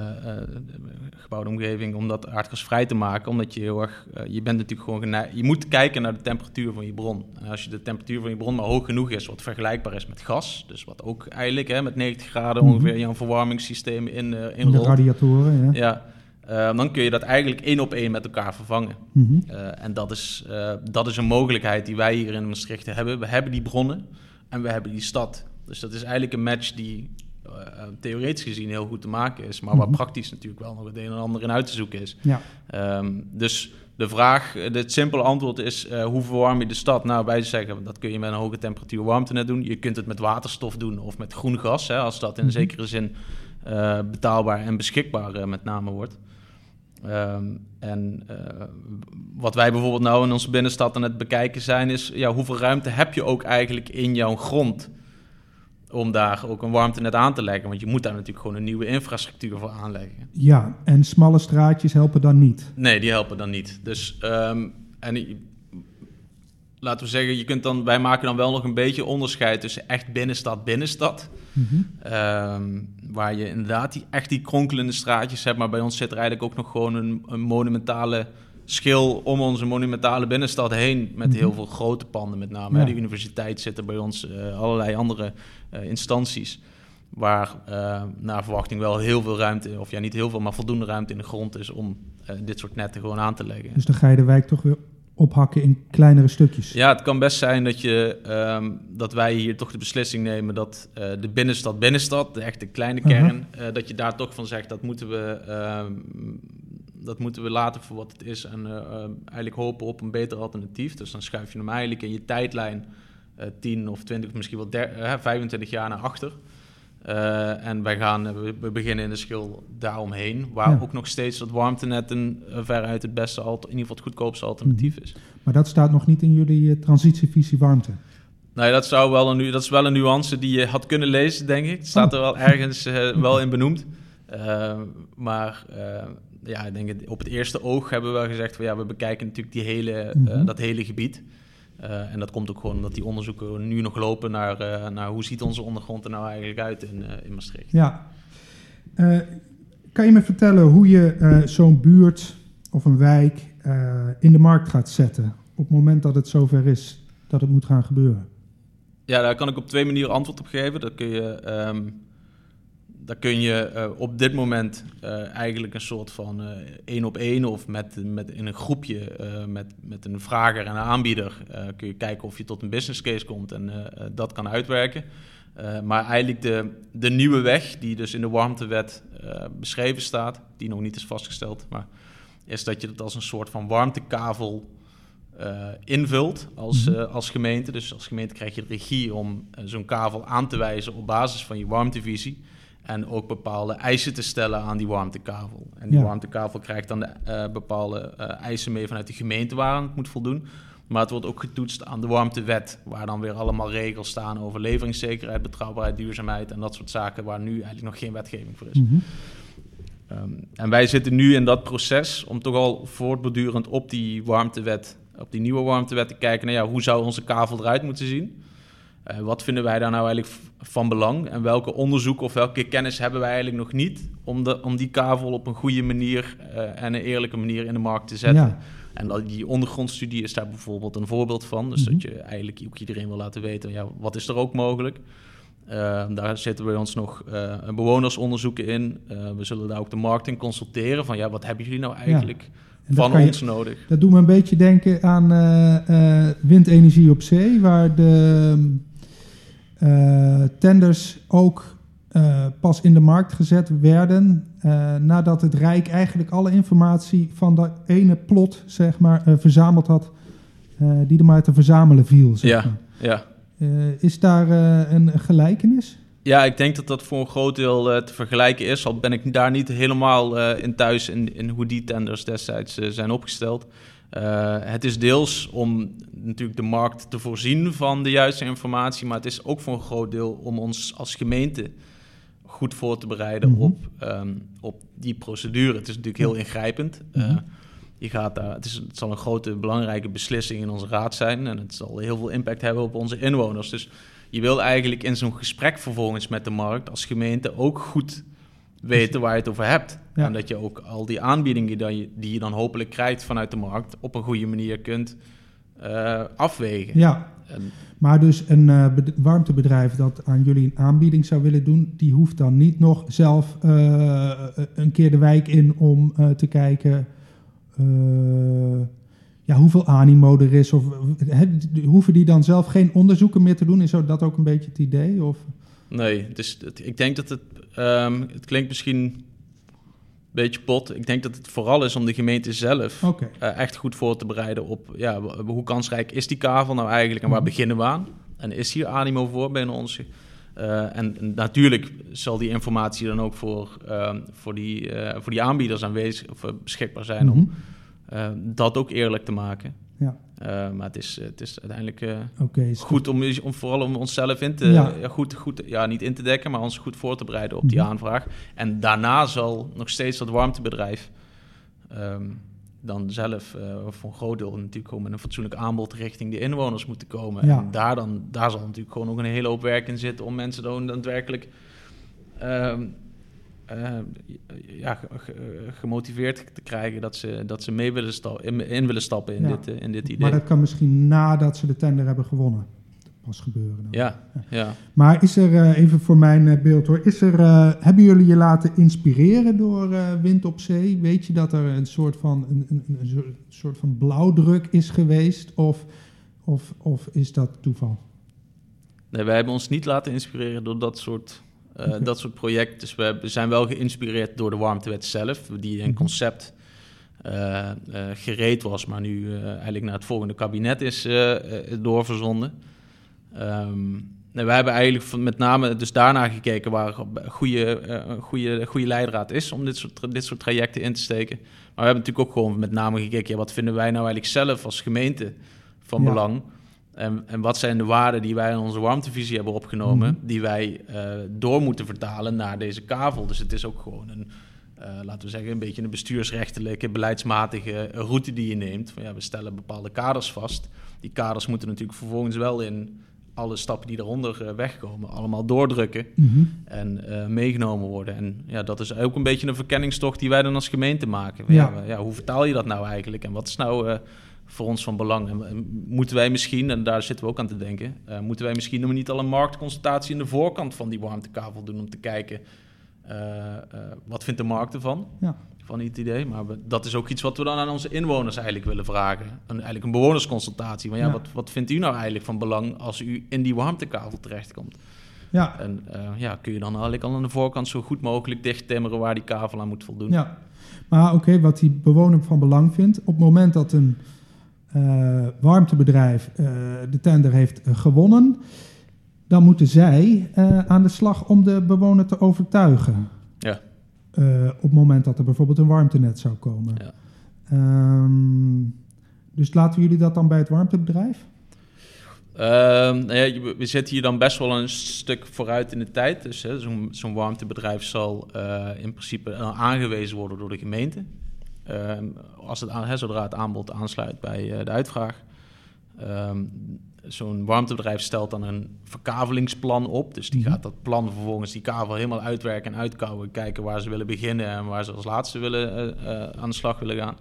B: gebouwde omgeving, om dat aardgasvrij te maken, omdat je heel erg, je bent natuurlijk gewoon geneigd, je moet kijken naar de temperatuur van je bron. En als je de temperatuur van je bron maar hoog genoeg is, wat vergelijkbaar is met gas, dus wat ook eigenlijk hè, met 90 graden mhm. ongeveer jouw verwarmingssysteem in, in, in
A: de radiatoren, ja.
B: ja uh, dan kun je dat eigenlijk één op één met elkaar vervangen. Mhm. Uh, en dat is, uh, dat is een mogelijkheid die wij hier in Maastricht hebben. We hebben die bronnen en we hebben die stad. Dus dat is eigenlijk een match die theoretisch gezien heel goed te maken is, maar waar mhm. praktisch natuurlijk wel nog het een en ander in uit te zoeken is.
A: Ja.
B: Um, dus de vraag, het simpele antwoord is: hoe verwarm je de stad? Nou, wij zeggen dat kun je met een hoge temperatuur warmte doen. Je kunt het met waterstof doen of met groen gas, hè, als dat in mm zekere zin betaalbaar en beschikbaar met name wordt. Ehm, en uh, wat wij bijvoorbeeld nou in onze binnenstad aan het bekijken zijn, is ja, hoeveel ruimte heb je ook eigenlijk in jouw grond om daar ook een warmtenet aan te leggen? Want je moet daar natuurlijk gewoon een nieuwe infrastructuur voor aanleggen.
A: Ja, en smalle straatjes helpen dan niet?
B: Nee, die helpen dan niet. Dus um, en laten we zeggen, je kunt dan, wij maken dan wel nog een beetje onderscheid tussen echt binnenstad, binnenstad. Mhm. Ehm, waar je inderdaad die, echt die kronkelende straatjes hebt, maar bij ons zit er eigenlijk ook nog gewoon een, een monumentale schil om onze monumentale binnenstad heen. Met mhm. heel veel grote panden, met name. Ja. De universiteit zitten bij ons, uh, allerlei andere uh, instanties. Waar uh, naar verwachting wel heel veel ruimte, of ja, niet heel veel, maar voldoende ruimte in de grond is om dit soort netten gewoon aan te leggen.
A: Dus dan ga je de wijk toch weer ophakken in kleinere stukjes.
B: Ja, het kan best zijn dat, je, um, dat wij hier toch de beslissing nemen dat uh, de binnenstad, binnenstad, de echte kleine kern, uh, dat je daar toch van zegt dat moeten we, um, dat moeten we laten voor wat het is en uh, eigenlijk hopen op een beter alternatief. Dus dan schuif je hem eigenlijk in je tijdlijn 10 of 20, misschien wel 25 jaar naar achter. Uh, en wij gaan, we, beginnen in de schil daaromheen, waar ook nog steeds dat warmtenetten uh, veruit het beste, in ieder geval het goedkoopste alternatief mhm. is.
A: Maar dat staat nog niet in jullie uh, transitievisie warmte?
B: Nee, dat, zou wel een, dat is wel een nuance die je had kunnen lezen, denk ik. Het staat er wel ergens wel in benoemd. maar ja, ik denk op het eerste oog hebben we wel gezegd van ja, we bekijken natuurlijk die hele, mhm. dat hele gebied. Uh, en dat komt ook gewoon omdat die onderzoeken nu nog lopen naar, uh, naar hoe ziet onze ondergrond er nou eigenlijk uit in, uh, in Maastricht.
A: Ja. kan je me vertellen hoe je zo'n buurt of een wijk in de markt gaat zetten op het moment dat het zover is dat het moet gaan gebeuren?
B: Ja, daar kan ik op twee manieren antwoord op geven. Dat kun je um, daar kun je uh, op dit moment uh, eigenlijk een soort van uh, één op één of met, met in een groepje met, met een vrager en een aanbieder kun je kijken of je tot een business case komt en dat kan uitwerken. maar eigenlijk de, de nieuwe weg die dus in de warmtewet beschreven staat, die nog niet is vastgesteld, maar is dat je het als een soort van warmtekavel invult als, mhm. als gemeente. Dus als gemeente krijg je de regie om zo'n kavel aan te wijzen op basis van je warmtevisie. En ook bepaalde eisen te stellen aan die warmtekavel. En die warmtekavel krijgt dan de, uh, bepaalde uh, eisen mee vanuit de gemeente waar het moet voldoen. Maar het wordt ook getoetst aan de warmtewet, waar dan weer allemaal regels staan over leveringszekerheid, betrouwbaarheid, duurzaamheid en dat soort zaken waar nu eigenlijk nog geen wetgeving voor is. Mm -hmm. um, en wij zitten nu in dat proces om toch al voortbordurend op die warmtewet, op die nieuwe warmtewet te kijken naar ja, hoe zou onze kavel eruit moeten zien. Uh, wat vinden wij daar nou eigenlijk van belang? En welke onderzoek of welke kennis hebben wij eigenlijk nog niet om, de, om die kavel op een goede manier uh, en een eerlijke manier in de markt te zetten? Ja. En dat, die ondergrondstudie is daar bijvoorbeeld een voorbeeld van. Dus mm -hmm. dat je eigenlijk ook iedereen wil laten weten, ja, wat is er ook mogelijk? Uh, daar zitten we ons nog bewonersonderzoeken in. We zullen daar ook de markt in consulteren. Van ja, wat hebben jullie nou eigenlijk ja. van ons je, nodig?
A: Dat doet me een beetje denken aan windenergie op zee, waar de tenders ook uh, pas in de markt gezet werden uh, nadat het Rijk eigenlijk alle informatie van dat ene plot zeg maar, verzameld had, die er maar te verzamelen viel. Zeg
B: ja,
A: maar.
B: ja.
A: is daar een gelijkenis?
B: Ja, ik denk dat dat voor een groot deel te vergelijken is. Al ben ik daar niet helemaal in thuis in, in hoe die tenders destijds zijn opgesteld. het is deels om natuurlijk de markt te voorzien van de juiste informatie, maar het is ook voor een groot deel om ons als gemeente goed voor te bereiden mhm. op, ehm, op die procedure. Het is natuurlijk heel ingrijpend. Mm je gaat daar, het, is, het zal een grote belangrijke beslissing in onze raad zijn en het zal heel veel impact hebben op onze inwoners. Dus je wil eigenlijk in zo'n gesprek vervolgens met de markt als gemeente ook goed weten waar je het over hebt. En dat je ook al die aanbiedingen die, je, die je dan hopelijk krijgt vanuit de markt op een goede manier kunt uh, afwegen.
A: Ja, maar dus een uh, warmtebedrijf dat aan jullie een aanbieding zou willen doen, die hoeft dan niet nog zelf uh, een keer de wijk in om te kijken ja, hoeveel animo er is. Of, hoeven die dan zelf geen onderzoeken meer te doen? Is dat ook een beetje het idee? Of?
B: Nee, dus ik denk dat het, um, het klinkt misschien beetje pot. Ik denk dat het vooral is om de gemeente zelf uh, echt goed voor te bereiden op ja, hoe kansrijk is die kavel nou eigenlijk en waar mhm. beginnen we aan? En is hier animo voor binnen ons? Uh, en, natuurlijk zal die informatie dan ook voor, uh, voor, die, uh, voor die aanbieders aanwezig of beschikbaar zijn mm -hmm. om dat ook eerlijk te maken. Ja. Uh, maar het is, het is uiteindelijk uh, goed om, om vooral om onszelf in te, ja. goed, goed, ja, niet in te dekken, maar ons goed voor te bereiden op die mhm. aanvraag. En daarna zal nog steeds dat warmtebedrijf um, dan zelf uh, voor een groot deel natuurlijk gewoon met een fatsoenlijk aanbod richting de inwoners moeten komen. Ja. En daar, dan, daar zal natuurlijk gewoon ook een hele hoop werk in zitten om mensen dan daadwerkelijk um, uh, ja, gemotiveerd te krijgen dat ze, dat ze mee willen stappen, in, willen stappen in, dit, eh, in dit idee.
A: Maar dat kan misschien nadat ze de tender hebben gewonnen pas gebeuren. Dan.
B: Ja, ja.
A: Maar is er, uh, even voor mijn beeld hoor, is er, hebben jullie je laten inspireren door Wind op Zee? Weet je dat er een soort van, een, een, een soort van blauwdruk is geweest of, of, of is dat toeval?
B: Nee, wij hebben ons niet laten inspireren door dat soort uh, dat soort projecten. Dus we zijn wel geïnspireerd door de warmtewet zelf, die een mhm. concept uh, gereed was, maar nu eigenlijk naar het volgende kabinet is doorverzonden. Um, we hebben eigenlijk met name dus daarna gekeken waar goede, goede, goede leidraad is om dit soort, dit soort trajecten in te steken. Maar we hebben natuurlijk ook gewoon met name gekeken, ja, wat vinden wij nou eigenlijk zelf als gemeente van belang? En, en wat zijn de waarden die wij in onze warmtevisie hebben opgenomen, mhm. die wij uh, door moeten vertalen naar deze kavel. Dus het is ook gewoon een, uh, laten we zeggen, een beetje een bestuursrechtelijke, beleidsmatige route die je neemt. Van, ja, we stellen bepaalde kaders vast. Die kaders moeten natuurlijk vervolgens wel in alle stappen die daaronder uh, wegkomen, allemaal doordrukken mhm. en meegenomen worden. En ja, dat is ook een beetje een verkenningstocht die wij dan als gemeente maken. Ja. ja hoe vertaal je dat nou eigenlijk? En wat is nou voor ons van belang. En moeten wij misschien, en daar zitten we ook aan te denken, uh, moeten wij misschien nog niet al een marktconsultatie in de voorkant van die warmtekavel doen om te kijken uh, uh, wat vindt de markt ervan? Ja. Van het idee. Maar we, dat is ook iets wat we dan aan onze inwoners eigenlijk willen vragen. Een, eigenlijk een bewonersconsultatie. Maar ja, Wat, wat vindt u nou eigenlijk van belang als u in die warmtekavel terechtkomt? Ja. En ja, kun je dan eigenlijk al aan de voorkant zo goed mogelijk dichttimmeren waar die kavel aan moet voldoen?
A: Ja. Maar oké, wat die bewoner van belang vindt, op het moment dat een warmtebedrijf uh, de tender heeft gewonnen, dan moeten zij aan de slag om de bewoner te overtuigen. Ja. op het moment dat er bijvoorbeeld een warmtenet zou komen. Ja. Um, dus laten jullie dat dan bij het warmtebedrijf?
B: Ehm, nou ja, we zitten hier dan best wel een stuk vooruit in de tijd. Dus zo'n zo warmtebedrijf zal in principe aangewezen worden door de gemeente. Ehm, als het aan, zodra het aanbod aansluit bij uh, de uitvraag. Um, Zo'n warmtebedrijf stelt dan een verkavelingsplan op. Dus die mhm. gaat dat plan vervolgens die kavel helemaal uitwerken en uitkouwen. Kijken waar ze willen beginnen en waar ze als laatste willen, uh, uh, aan de slag willen gaan.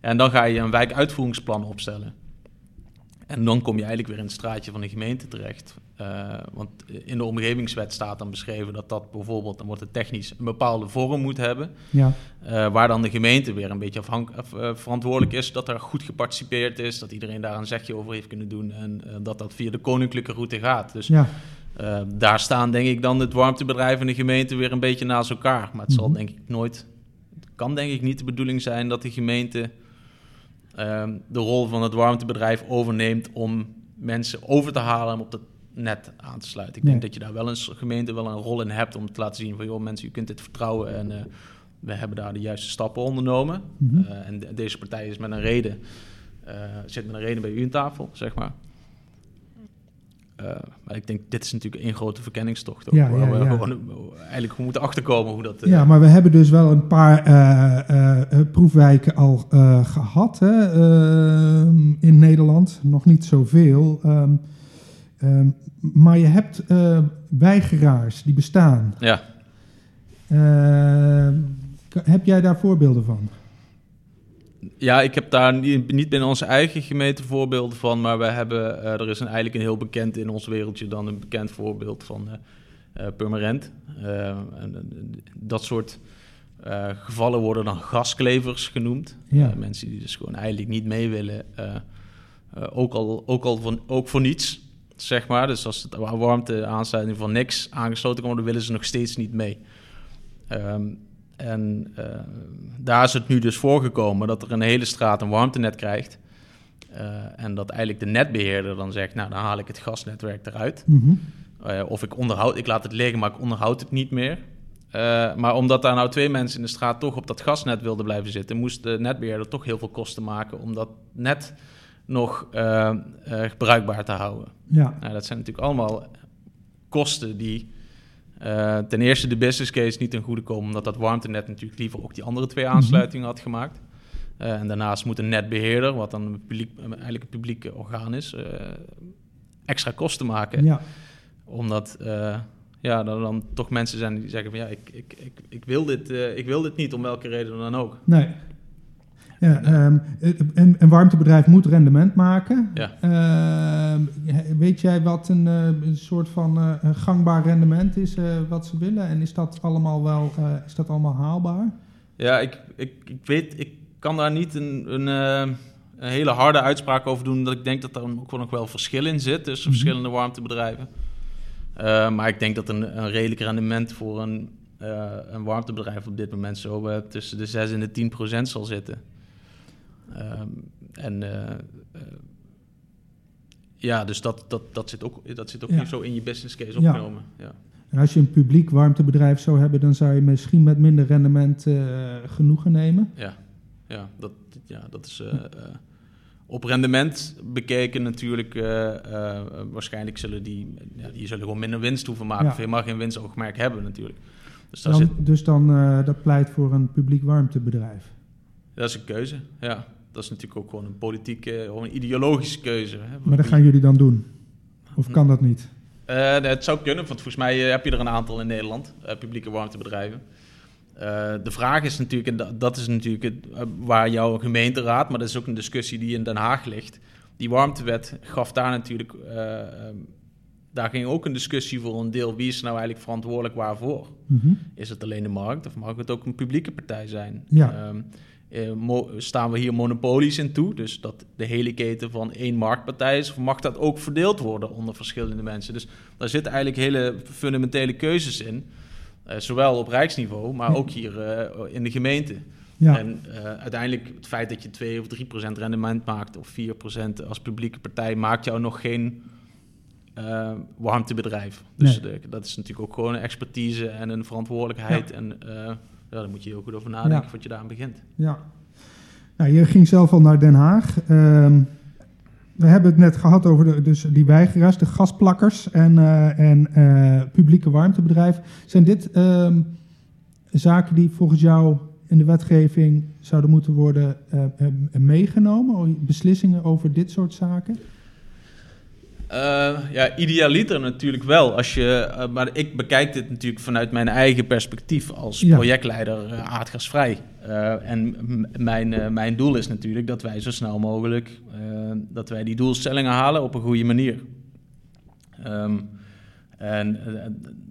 B: En dan ga je een wijkuitvoeringsplan opstellen. En dan kom je eigenlijk weer in het straatje van de gemeente terecht. Uh, want in de omgevingswet staat dan beschreven dat dat bijvoorbeeld, dan wordt het technisch, een bepaalde vorm moet hebben. Ja. Uh, waar dan de gemeente weer een beetje uh, verantwoordelijk is dat er goed geparticipeerd is, dat iedereen daar een zegje over heeft kunnen doen en dat dat via de koninklijke route gaat. Dus ja. daar staan denk ik dan het warmtebedrijf en de gemeente weer een beetje naast elkaar. Maar het zal mhm. denk ik nooit, het kan denk ik niet de bedoeling zijn dat de gemeente Ehm, de rol van het warmtebedrijf overneemt om mensen over te halen op de net aan te sluiten. Ik denk dat je daar wel een gemeente wel een rol in hebt om te laten zien van joh mensen, je kunt dit vertrouwen en we hebben daar de juiste stappen ondernomen. Mhm. en deze partij is met een reden, zit met een reden bij u aan tafel, zeg maar. Uh, maar ik denk, dit is natuurlijk één grote verkenningstocht. Ook, ja, waar we gewoon eigenlijk moeten achterkomen hoe dat...
A: Uh... Ja, maar we hebben dus wel een paar uh, proefwijken al gehad hè, ehm, in Nederland. Nog niet zoveel. Um, um, maar je hebt weigeraars die bestaan.
B: Ja.
A: heb jij daar voorbeelden van?
B: Ja, ik heb daar niet, niet binnen onze eigen gemeente voorbeelden van, maar we hebben, uh, er is een, eigenlijk een heel bekend in ons wereldje dan een bekend voorbeeld van uh, Purmerend. En, dat soort gevallen worden dan gasklevers genoemd. Ja. mensen die dus gewoon eigenlijk niet mee willen, ook, al, ook, al van, ook voor niets, zeg maar. Dus als het warmte aansluiting van niks aangesloten kan worden, willen ze nog steeds niet mee. Um, en uh, daar is het nu dus voorgekomen dat er een hele straat een warmtenet krijgt. Uh, en dat eigenlijk de netbeheerder dan zegt, nou dan haal ik het gasnetwerk eruit. Mm -hmm. uh, of ik onderhoud, ik laat het liggen, maar ik onderhoud het niet meer. maar omdat daar nou twee mensen in de straat toch op dat gasnet wilden blijven zitten, moest de netbeheerder toch heel veel kosten maken om dat net nog bruikbaar te houden. Ja. Nou, dat zijn natuurlijk allemaal kosten die uh, ten eerste de business case niet ten goede komen, omdat dat warmtenet natuurlijk liever ook die andere twee aansluitingen had gemaakt. Uh, en daarnaast moet een netbeheerder, wat dan een publiek, eigenlijk een publiek orgaan is, uh, extra kosten maken. Ja. Omdat ja, dan, dan toch mensen zijn die zeggen van ja, ik, ik, ik, ik, wil dit, ik wil dit niet, om welke reden dan ook.
A: Nee. Ja, um, een, een, warmtebedrijf moet rendement maken. Ja. Uh, weet jij wat een, uh, een soort van uh, gangbaar rendement is uh, wat ze willen? En is dat allemaal wel is dat allemaal haalbaar?
B: Ja, ik, ik, ik weet, ik kan daar niet een, een, een, hele harde uitspraak over doen. Dat ik denk dat er ook nog wel verschil in zit tussen mm -hmm. verschillende warmtebedrijven. maar ik denk dat een, een redelijk rendement voor een, een warmtebedrijf op dit moment zo tussen de 6 en de 10 procent zal zitten. Ehm, en eh, eh, ja, dus dat, dat, dat zit ook, dat zit ook ja. zo in je business case opgenomen. Ja.
A: En als je een publiek warmtebedrijf zou hebben, dan zou je misschien met minder rendement uh, genoegen nemen.
B: Ja, ja, dat, ja, dat is op rendement bekeken natuurlijk. waarschijnlijk zullen die, ja, die zullen gewoon minder winst hoeven maken. Of helemaal geen winstoogmerk hebben natuurlijk.
A: Dus, dan, zit... dus dan dat pleit voor een publiek warmtebedrijf.
B: Dat is een keuze, ja dat is natuurlijk ook gewoon een politieke, of een ideologische keuze. Hè.
A: Maar dat gaan jullie dan doen? Of kan dat niet?
B: Uh, het zou kunnen, want volgens mij eh, heb je er een aantal in Nederland, uh, publieke warmtebedrijven. Uh, de vraag is natuurlijk, en dat is natuurlijk waar jouw gemeenteraad, maar dat is ook een discussie die in Den Haag ligt. Die warmtewet gaf daar natuurlijk, ehm, daar ging ook een discussie voor een deel. Wie is nou eigenlijk verantwoordelijk waarvoor? Mm Is het alleen de markt of mag het ook een publieke partij zijn? Ja. Um, uh, staan we hier monopolies in toe. Dus dat de hele keten van één marktpartij is. Of mag dat ook verdeeld worden onder verschillende mensen? Dus daar zitten eigenlijk hele fundamentele keuzes in. Uh, zowel op rijksniveau, maar ook hier uh, in de gemeente. Ja. En uiteindelijk het feit dat je 2 of 3 procent rendement maakt... of 4 procent als publieke partij... maakt jou nog geen warmtebedrijf. Dus nee. de, dat is natuurlijk ook gewoon een expertise en een verantwoordelijkheid... Ja. en ja, dan moet je heel goed over nadenken ja. voordat je daar aan begint.
A: Ja. Nou, je ging zelf al naar Den Haag. Ehm, we hebben het net gehad over de, dus die weigeraars, de gasplakkers en, uh, en uh, publieke warmtebedrijven. Zijn dit ehm, zaken die volgens jou in de wetgeving zouden moeten worden uh, meegenomen? Beslissingen over dit soort zaken?
B: Uh, ja, idealiter natuurlijk wel. Als je, uh, maar ik bekijk dit natuurlijk vanuit mijn eigen perspectief als projectleider uh, aardgasvrij. en mijn, mijn doel is natuurlijk dat wij zo snel mogelijk dat wij die doelstellingen halen op een goede manier. Um, en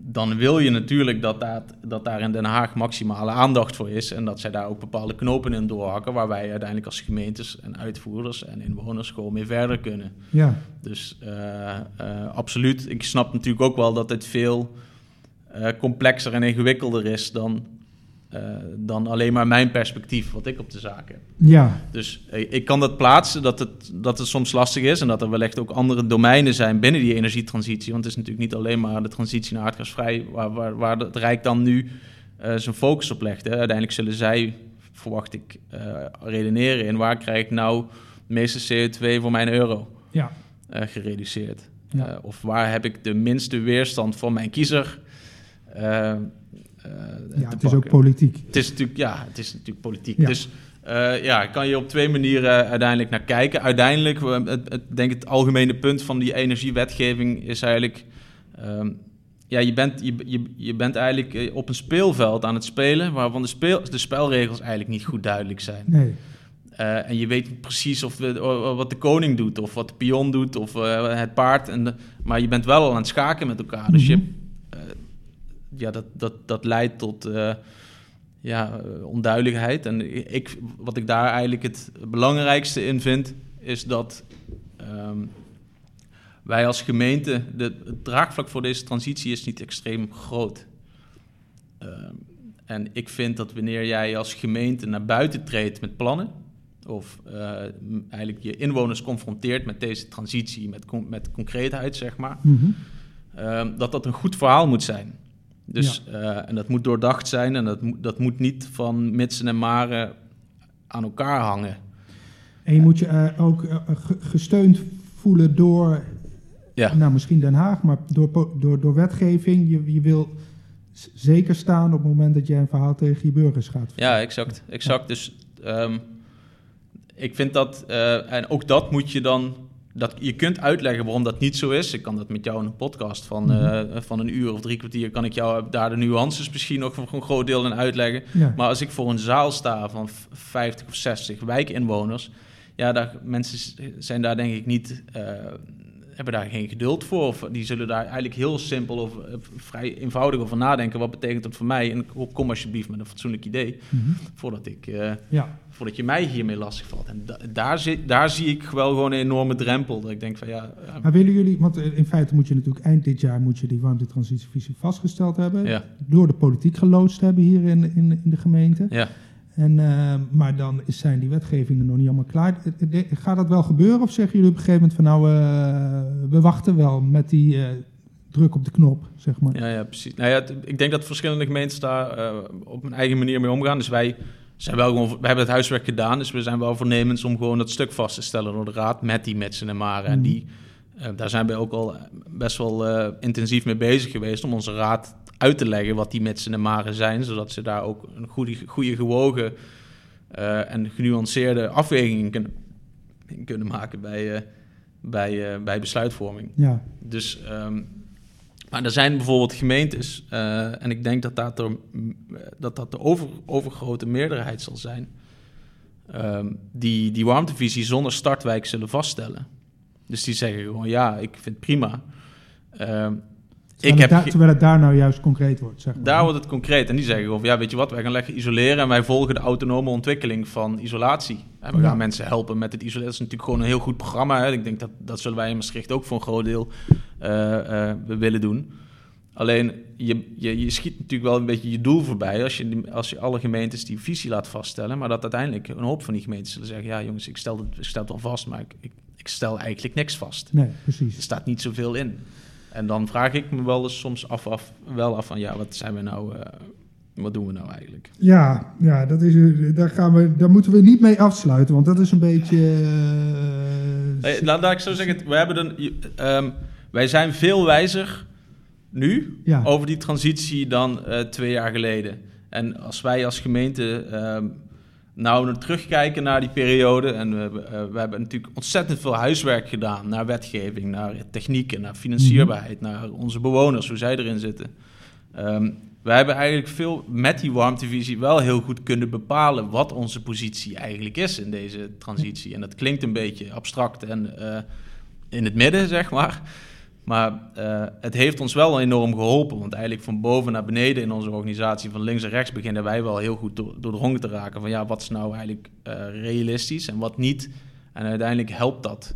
B: dan wil je natuurlijk dat, dat, dat daar in Den Haag maximale aandacht voor is. En dat zij daar ook bepaalde knopen in doorhakken. Waar wij uiteindelijk als gemeentes en uitvoerders en inwoners gewoon mee verder kunnen. Ja. Dus uh, uh, absoluut. Ik snap natuurlijk ook wel dat het veel uh, complexer en ingewikkelder is dan dan alleen maar mijn perspectief, wat ik op de zaak heb.
A: Ja.
B: Dus ik kan dat plaatsen, dat het, dat het soms lastig is en dat er wellicht ook andere domeinen zijn binnen die energietransitie. Want het is natuurlijk niet alleen maar de transitie naar aardgasvrij, waar, waar, waar het Rijk dan nu zijn focus op legt. Hè. Uiteindelijk zullen zij, verwacht ik, redeneren in waar krijg ik nou de meeste CO2 voor mijn euro
A: ja.
B: gereduceerd. Ja. of waar heb ik de minste weerstand van mijn kiezer
A: uh, ja, het is ook politiek.
B: Het is natuurlijk, ja, het is natuurlijk politiek. Dus uh, ja, kan je op twee manieren uiteindelijk naar kijken. Uiteindelijk, het, het, denk het algemene punt van die energiewetgeving is eigenlijk... Um, ja, je bent, je, je, je bent eigenlijk eh, op een speelveld aan het spelen... waarvan de, speel, de spelregels eigenlijk niet goed duidelijk zijn.
A: Nee.
B: Uh, en je weet niet precies of we, wat de koning doet, of wat de pion doet, of uh, het paard. En de, maar je bent wel al aan het schaken met elkaar. Dus je, mm ja, dat, dat, dat leidt tot uh, ja, onduidelijkheid. En ik, wat ik daar eigenlijk het belangrijkste in vind, is dat um, wij als gemeente, de, het draagvlak voor deze transitie is niet extreem groot. Um, en ik vind dat wanneer jij als gemeente naar buiten treedt met plannen, of uh, eigenlijk je inwoners confronteert met deze transitie, met, met concreetheid, zeg maar, mm -hmm. um, dat dat een goed verhaal moet zijn. Dus, uh, en dat moet doordacht zijn en dat, dat moet niet van mitsen en maren aan elkaar hangen.
A: En je moet je uh, ook uh, gesteund voelen door, ja. nou misschien Den Haag, maar door, door, door wetgeving. Je, je wil zeker staan op het moment dat jij een verhaal tegen je burgers gaat.
B: Ja, exact. exact. Ja. Dus um, ik vind dat, en ook dat moet je dan dat, je kunt uitleggen waarom dat niet zo is. Ik kan dat met jou in een podcast van, mm van een uur of drie kwartier... kan ik jou daar de nuances misschien nog voor een groot deel in uitleggen. Maar als ik voor een zaal sta van 50 of 60 wijkinwoners... ja, daar, mensen zijn daar denk ik niet... Uh, hebben daar geen geduld voor. Of die zullen daar eigenlijk heel simpel of uh, vrij eenvoudig over nadenken. Wat betekent dat voor mij? En kom alsjeblieft met een fatsoenlijk idee. Mm -hmm. Voordat ik... Uh, ja voordat je mij hiermee lastig valt. En da daar, zit, daar zie ik wel gewoon een enorme drempel. Dat ik denk van ja.
A: Maar willen jullie, want in feite moet je natuurlijk eind dit jaar moet je die warmtetransitievisie vastgesteld hebben.
B: Ja.
A: Door de politiek geloodst hebben hier in, in, in de gemeente.
B: Ja.
A: En, uh, maar dan zijn die wetgevingen nog niet allemaal klaar. Gaat dat wel gebeuren of zeggen jullie op een gegeven moment van nou, uh, we wachten wel met die uh, druk op de knop, zeg maar?
B: Ja, ja precies. Nou ja, ik denk dat verschillende gemeentes daar op een eigen manier mee omgaan. Dus wij zijn wel gewoon, we hebben het huiswerk gedaan, dus we zijn wel voornemens om gewoon dat stuk vast te stellen door de raad met die metsen en maren. En mm. die, daar zijn we ook al best wel intensief mee bezig geweest om onze raad uit te leggen wat die metsen en maren zijn, zodat ze daar ook een goede, goede gewogen uh, en genuanceerde afwegingen kunnen, kunnen maken bij, bij, bij besluitvorming.
A: Ja.
B: Dus um, maar er zijn bijvoorbeeld gemeentes, uh, en ik denk dat dat, er, dat, dat de over, overgrote meerderheid zal zijn, um, die die warmtevisie zonder startwijk zullen vaststellen. Dus die zeggen gewoon, ja, ik vind het prima.
A: Um, ik heb daar, terwijl het daar nou juist concreet wordt, zeg maar.
B: Daar wordt het concreet. En die zeggen gewoon, ja, weet je wat, wij gaan lekker isoleren... en wij volgen de autonome ontwikkeling van isolatie. En we gaan mensen helpen met het isoleren. Dat is natuurlijk gewoon een heel goed programma. Hè. Ik denk dat dat zullen wij in Maastricht ook voor een groot deel uh, uh, willen doen. Alleen, je, je, je schiet natuurlijk wel een beetje je doel voorbij... Als je, als je alle gemeentes die visie laat vaststellen... maar dat uiteindelijk een hoop van die gemeentes zullen zeggen... ja jongens, ik stel het, ik stel het wel vast, maar ik, ik, ik stel eigenlijk niks vast.
A: Nee, precies.
B: Er staat niet zoveel in. En dan vraag ik me wel eens soms af, af, wel af van ja, wat zijn we nou, uh, wat doen we nou eigenlijk?
A: Ja, ja dat is, daar, gaan we, daar moeten we niet mee afsluiten, want dat is een beetje...
B: Uh, nee, laat, laat, ik zo zeggen, we hebben een, um, wij zijn veel wijzer nu ja. over die transitie dan uh, twee jaar geleden. En als wij als gemeente... Um, nou, we terugkijken naar die periode. En we, uh, we, hebben natuurlijk ontzettend veel huiswerk gedaan naar wetgeving, naar technieken, naar financierbaarheid, -hmm. naar onze bewoners, hoe zij erin zitten. Um, we hebben eigenlijk veel met die warmtevisie wel heel goed kunnen bepalen wat onze positie eigenlijk is in deze transitie. En dat klinkt een beetje abstract en uh, in het midden, zeg maar. Maar uh, het heeft ons wel enorm geholpen. Want eigenlijk van boven naar beneden in onze organisatie, van links en rechts, beginnen wij wel heel goed door, doordrongen te raken. Van ja, wat is nou eigenlijk uh, realistisch en wat niet. En uiteindelijk helpt dat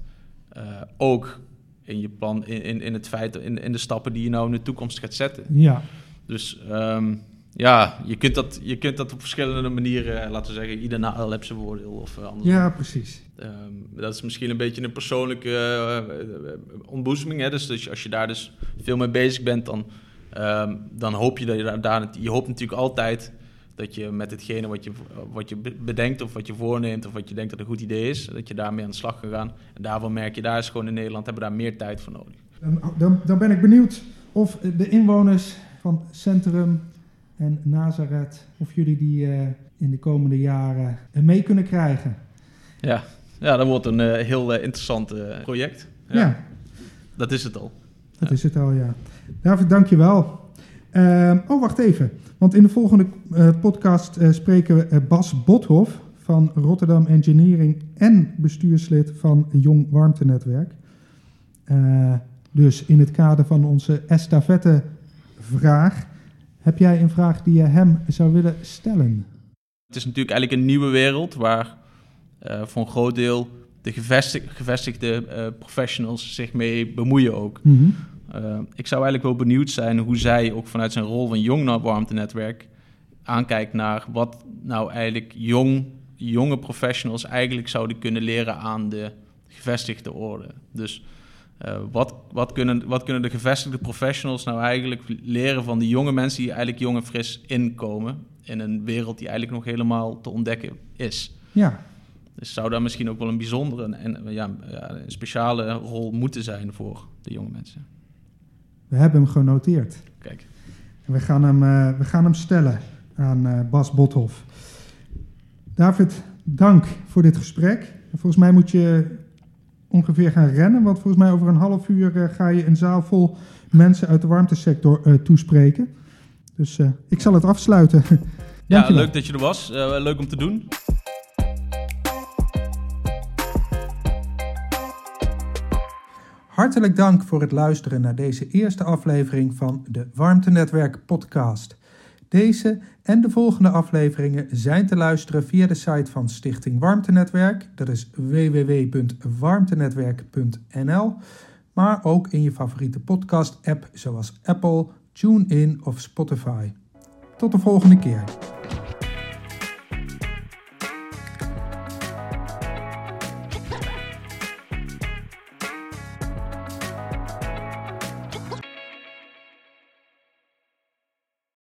B: uh, ook in je plan, in, in, in het feit, in, in de stappen die je nou in de toekomst gaat zetten.
A: Ja.
B: Dus um, ja, je kunt, dat, je kunt dat op verschillende manieren, laten we zeggen, ieder nadeel heeft zijn voordeel of anders.
A: Ja, precies.
B: Ehm, dat is misschien een beetje een persoonlijke uh, ontboezeming. Hè? Dus, als je daar dus veel mee bezig bent, dan, ehm, dan hoop je dat je daar, daar... Je hoopt natuurlijk altijd dat je met hetgene wat je, wat je bedenkt of wat je voorneemt of wat je denkt dat een goed idee is, dat je daarmee aan de slag kan gaan. En daarvan merk je, daar is gewoon in Nederland, hebben we daar meer tijd voor nodig.
A: Dan, dan ben ik benieuwd of de inwoners van Centrum en Nazareth, of jullie die uh, in de komende jaren mee kunnen krijgen.
B: Ja, ja dat wordt een uh, heel uh, interessant project. Ja. ja. Dat is het al.
A: Dat is het al, ja. David, dankjewel. Uh, oh, wacht even. Want in de volgende podcast spreken we Bas Bothoff van Rotterdam Engineering en bestuurslid van Jong Warmtenetwerk. dus in het kader van onze estafette vraag heb jij een vraag die je hem zou willen stellen?
B: Het is natuurlijk eigenlijk een nieuwe wereld waar uh, voor een groot deel de gevestigde, gevestigde uh, professionals zich mee bemoeien ook. Mm -hmm. uh, ik zou eigenlijk wel benieuwd zijn hoe zij ook vanuit zijn rol van jong warmtenetwerk aankijkt naar wat nou eigenlijk jong, jonge professionals eigenlijk zouden kunnen leren aan de gevestigde orde. Dus uh, wat, wat, kunnen, wat kunnen de gevestigde professionals nou eigenlijk leren van de jonge mensen die eigenlijk jong en fris inkomen in een wereld die eigenlijk nog helemaal te ontdekken is?
A: Ja.
B: Dus zou daar misschien ook wel een bijzondere en ja, een speciale rol moeten zijn voor de jonge mensen?
A: We hebben hem genoteerd.
B: Kijk.
A: En we gaan hem, uh, we gaan hem stellen aan uh, Bas Bothoff. David, dank voor dit gesprek. Volgens mij moet je ongeveer gaan rennen. Want volgens mij over een half uur uh, ga je een zaal vol mensen uit de warmtesector uh, toespreken. Dus uh, ik zal het afsluiten. (laughs)
B: ja, leuk dat je er was. leuk om te doen.
A: Hartelijk dank voor het luisteren naar deze eerste aflevering van de Warmtenetwerk podcast. Deze en de volgende afleveringen zijn te luisteren via de site van Stichting Warmtenetwerk. Dat is www.warmtenetwerk.nl. Maar ook in je favoriete podcast-app zoals Apple, TuneIn of Spotify. Tot de volgende keer.